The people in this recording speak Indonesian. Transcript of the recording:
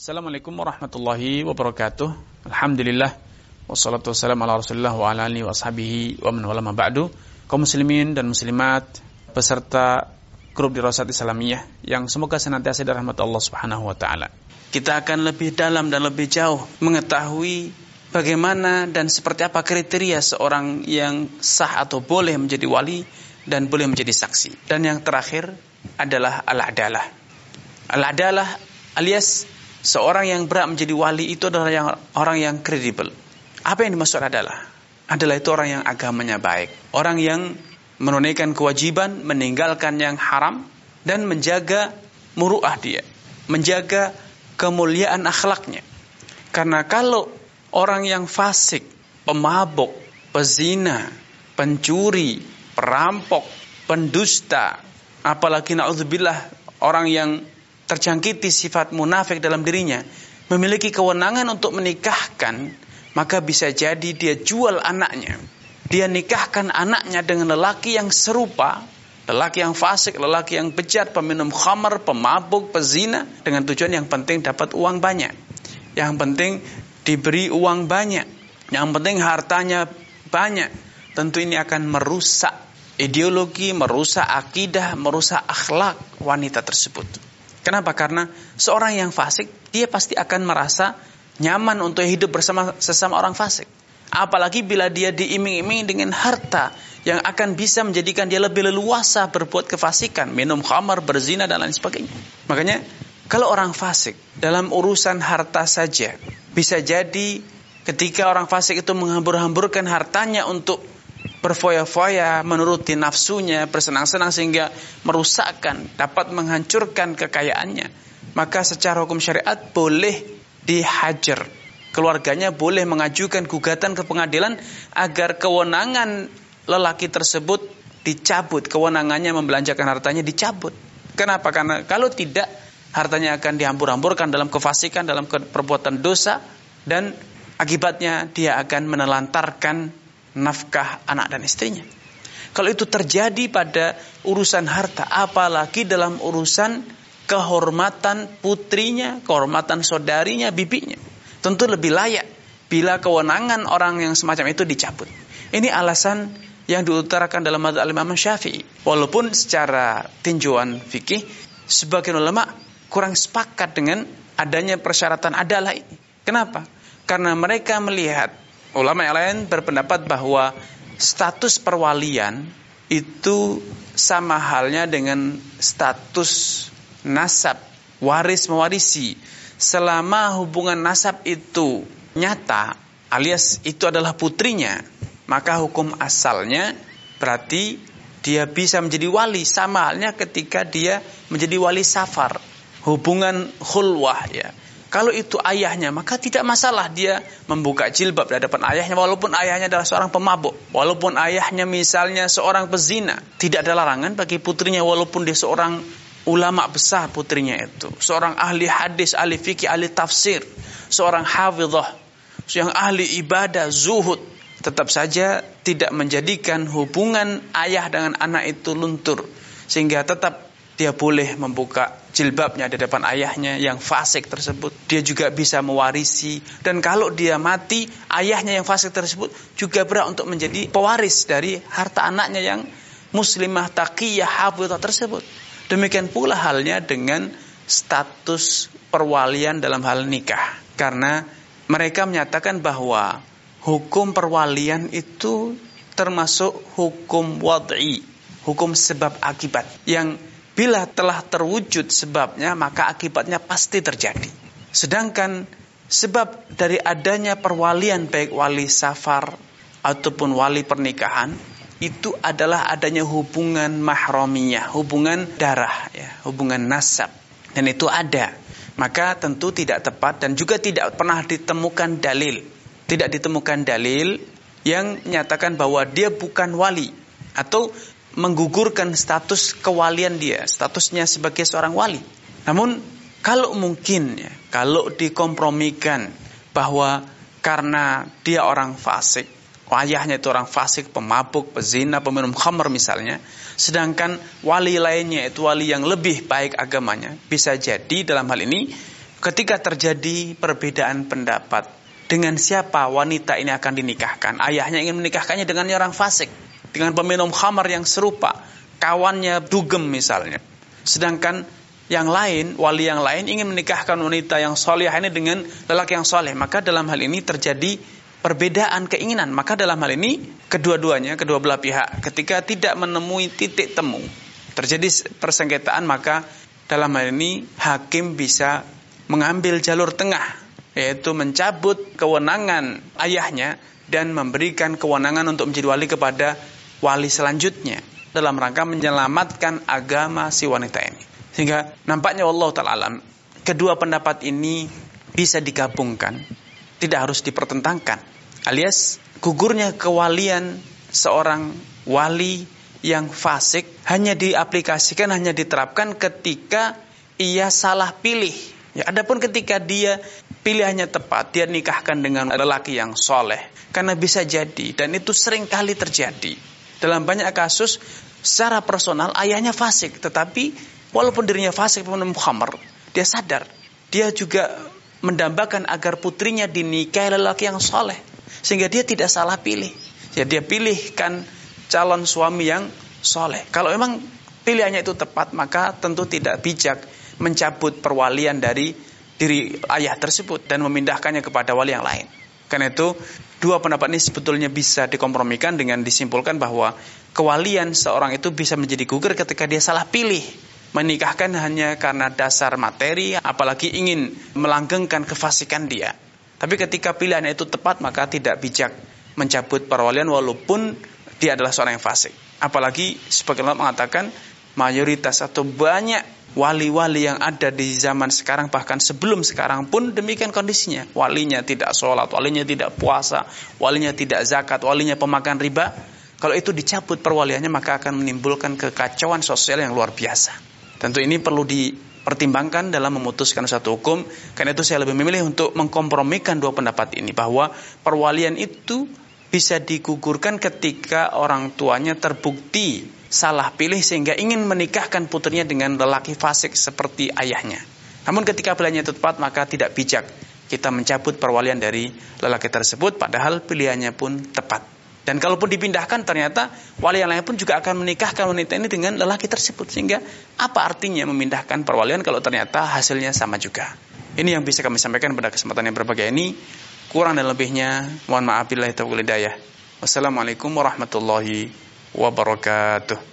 Assalamualaikum warahmatullahi wabarakatuh. Alhamdulillah wassalatu wassalamu ala Rasulillah wa ala alihi washabihi wa man wala ba'du. Kaum muslimin dan muslimat peserta grup dirasat Islamiyah yang semoga senantiasa dirahmati Allah Subhanahu wa taala. Kita akan lebih dalam dan lebih jauh mengetahui bagaimana dan seperti apa kriteria seorang yang sah atau boleh menjadi wali dan boleh menjadi saksi. Dan yang terakhir adalah al-adalah. Al-adalah alias seorang yang berat menjadi wali itu adalah yang, orang yang kredibel. Apa yang dimaksud adalah? Adalah itu orang yang agamanya baik. Orang yang menunaikan kewajiban, meninggalkan yang haram, dan menjaga muruah dia. Menjaga kemuliaan akhlaknya. Karena kalau orang yang fasik, pemabuk, pezina, pencuri, perampok, pendusta, apalagi na'udzubillah orang yang terjangkiti sifat munafik dalam dirinya, memiliki kewenangan untuk menikahkan, maka bisa jadi dia jual anaknya. Dia nikahkan anaknya dengan lelaki yang serupa, lelaki yang fasik, lelaki yang bejat, peminum khamar, pemabuk, pezina, dengan tujuan yang penting dapat uang banyak. Yang penting diberi uang banyak. Yang penting hartanya banyak. Tentu ini akan merusak ideologi, merusak akidah, merusak akhlak wanita tersebut. Kenapa? Karena seorang yang fasik, dia pasti akan merasa nyaman untuk hidup bersama sesama orang fasik. Apalagi bila dia diiming-iming dengan harta yang akan bisa menjadikan dia lebih leluasa berbuat kefasikan, minum khamar, berzina dan lain sebagainya. Makanya kalau orang fasik dalam urusan harta saja bisa jadi ketika orang fasik itu menghambur-hamburkan hartanya untuk berfoya-foya, menuruti nafsunya, bersenang-senang sehingga merusakkan, dapat menghancurkan kekayaannya, maka secara hukum syariat boleh dihajar. Keluarganya boleh mengajukan gugatan ke pengadilan agar kewenangan lelaki tersebut dicabut, kewenangannya membelanjakan hartanya dicabut. Kenapa? Karena kalau tidak hartanya akan dihambur-hamburkan dalam kefasikan, dalam perbuatan dosa dan akibatnya dia akan menelantarkan nafkah anak dan istrinya. Kalau itu terjadi pada urusan harta, apalagi dalam urusan kehormatan putrinya, kehormatan saudarinya, bibinya. Tentu lebih layak bila kewenangan orang yang semacam itu dicabut. Ini alasan yang diutarakan dalam madzhab Imam Syafi'i. Walaupun secara tinjauan fikih sebagian ulama kurang sepakat dengan adanya persyaratan adalah ini. Kenapa? Karena mereka melihat Ulama yang lain berpendapat bahwa status perwalian itu sama halnya dengan status nasab, waris mewarisi. Selama hubungan nasab itu nyata, alias itu adalah putrinya, maka hukum asalnya berarti dia bisa menjadi wali sama halnya ketika dia menjadi wali safar hubungan khulwah ya kalau itu ayahnya, maka tidak masalah dia membuka jilbab di hadapan ayahnya walaupun ayahnya adalah seorang pemabuk, walaupun ayahnya misalnya seorang pezina. Tidak ada larangan bagi putrinya walaupun dia seorang ulama besar putrinya itu, seorang ahli hadis, ahli fikih, ahli tafsir, seorang hafizah, yang ahli ibadah, zuhud, tetap saja tidak menjadikan hubungan ayah dengan anak itu luntur sehingga tetap dia boleh membuka jilbabnya di depan ayahnya yang fasik tersebut. Dia juga bisa mewarisi dan kalau dia mati, ayahnya yang fasik tersebut juga berhak untuk menjadi pewaris dari harta anaknya yang muslimah taqiyah hafizah tersebut. Demikian pula halnya dengan status perwalian dalam hal nikah. Karena mereka menyatakan bahwa hukum perwalian itu termasuk hukum wad'i, hukum sebab akibat yang Bila telah terwujud sebabnya, maka akibatnya pasti terjadi. Sedangkan sebab dari adanya perwalian baik wali safar ataupun wali pernikahan itu adalah adanya hubungan mahromiyah, hubungan darah, ya, hubungan nasab. Dan itu ada. Maka tentu tidak tepat dan juga tidak pernah ditemukan dalil. Tidak ditemukan dalil yang menyatakan bahwa dia bukan wali atau menggugurkan status kewalian dia, statusnya sebagai seorang wali. Namun kalau mungkin ya, kalau dikompromikan bahwa karena dia orang fasik, ayahnya itu orang fasik, pemabuk, pezina, peminum khamr misalnya, sedangkan wali lainnya itu wali yang lebih baik agamanya, bisa jadi dalam hal ini ketika terjadi perbedaan pendapat dengan siapa wanita ini akan dinikahkan. Ayahnya ingin menikahkannya dengan orang fasik, dengan peminum khamar yang serupa, kawannya dugem misalnya. Sedangkan yang lain, wali yang lain ingin menikahkan wanita yang soleh ini dengan lelaki yang soleh. Maka dalam hal ini terjadi perbedaan keinginan. Maka dalam hal ini kedua-duanya, kedua belah pihak ketika tidak menemui titik temu, terjadi persengketaan maka dalam hal ini hakim bisa mengambil jalur tengah yaitu mencabut kewenangan ayahnya dan memberikan kewenangan untuk menjadi wali kepada wali selanjutnya dalam rangka menyelamatkan agama si wanita ini. Sehingga nampaknya Allah taala alam kedua pendapat ini bisa digabungkan, tidak harus dipertentangkan. Alias gugurnya kewalian seorang wali yang fasik hanya diaplikasikan hanya diterapkan ketika ia salah pilih Ya, adapun ketika dia pilihannya tepat, dia nikahkan dengan lelaki yang soleh. Karena bisa jadi, dan itu sering kali terjadi. Dalam banyak kasus, secara personal ayahnya fasik. Tetapi walaupun dirinya fasik, peminum khamar, dia sadar. Dia juga mendambakan agar putrinya dinikahi lelaki yang soleh. Sehingga dia tidak salah pilih. Ya, dia pilihkan calon suami yang soleh. Kalau memang pilihannya itu tepat, maka tentu tidak bijak mencabut perwalian dari diri ayah tersebut dan memindahkannya kepada wali yang lain. Karena itu, dua pendapat ini sebetulnya bisa dikompromikan dengan disimpulkan bahwa kewalian seorang itu bisa menjadi gugur ketika dia salah pilih. Menikahkan hanya karena dasar materi, apalagi ingin melanggengkan kefasikan dia. Tapi ketika pilihannya itu tepat, maka tidak bijak mencabut perwalian walaupun dia adalah seorang yang fasik. Apalagi sebagaimana mengatakan mayoritas atau banyak wali-wali yang ada di zaman sekarang bahkan sebelum sekarang pun demikian kondisinya. Walinya tidak sholat walinya tidak puasa walinya tidak zakat walinya pemakan riba. Kalau itu dicabut perwaliannya maka akan menimbulkan kekacauan sosial yang luar biasa. Tentu ini perlu dipertimbangkan dalam memutuskan satu hukum. Karena itu saya lebih memilih untuk mengkompromikan dua pendapat ini bahwa perwalian itu bisa digugurkan ketika orang tuanya terbukti salah pilih sehingga ingin menikahkan putrinya dengan lelaki fasik seperti ayahnya. Namun ketika pilihannya tepat maka tidak bijak kita mencabut perwalian dari lelaki tersebut padahal pilihannya pun tepat. Dan kalaupun dipindahkan ternyata wali yang lain pun juga akan menikahkan wanita ini dengan lelaki tersebut sehingga apa artinya memindahkan perwalian kalau ternyata hasilnya sama juga. Ini yang bisa kami sampaikan pada kesempatan yang berbagai ini. Kurang dan lebihnya mohon maaf bila hidayah. Wassalamualaikum warahmatullahi wabarakatuh.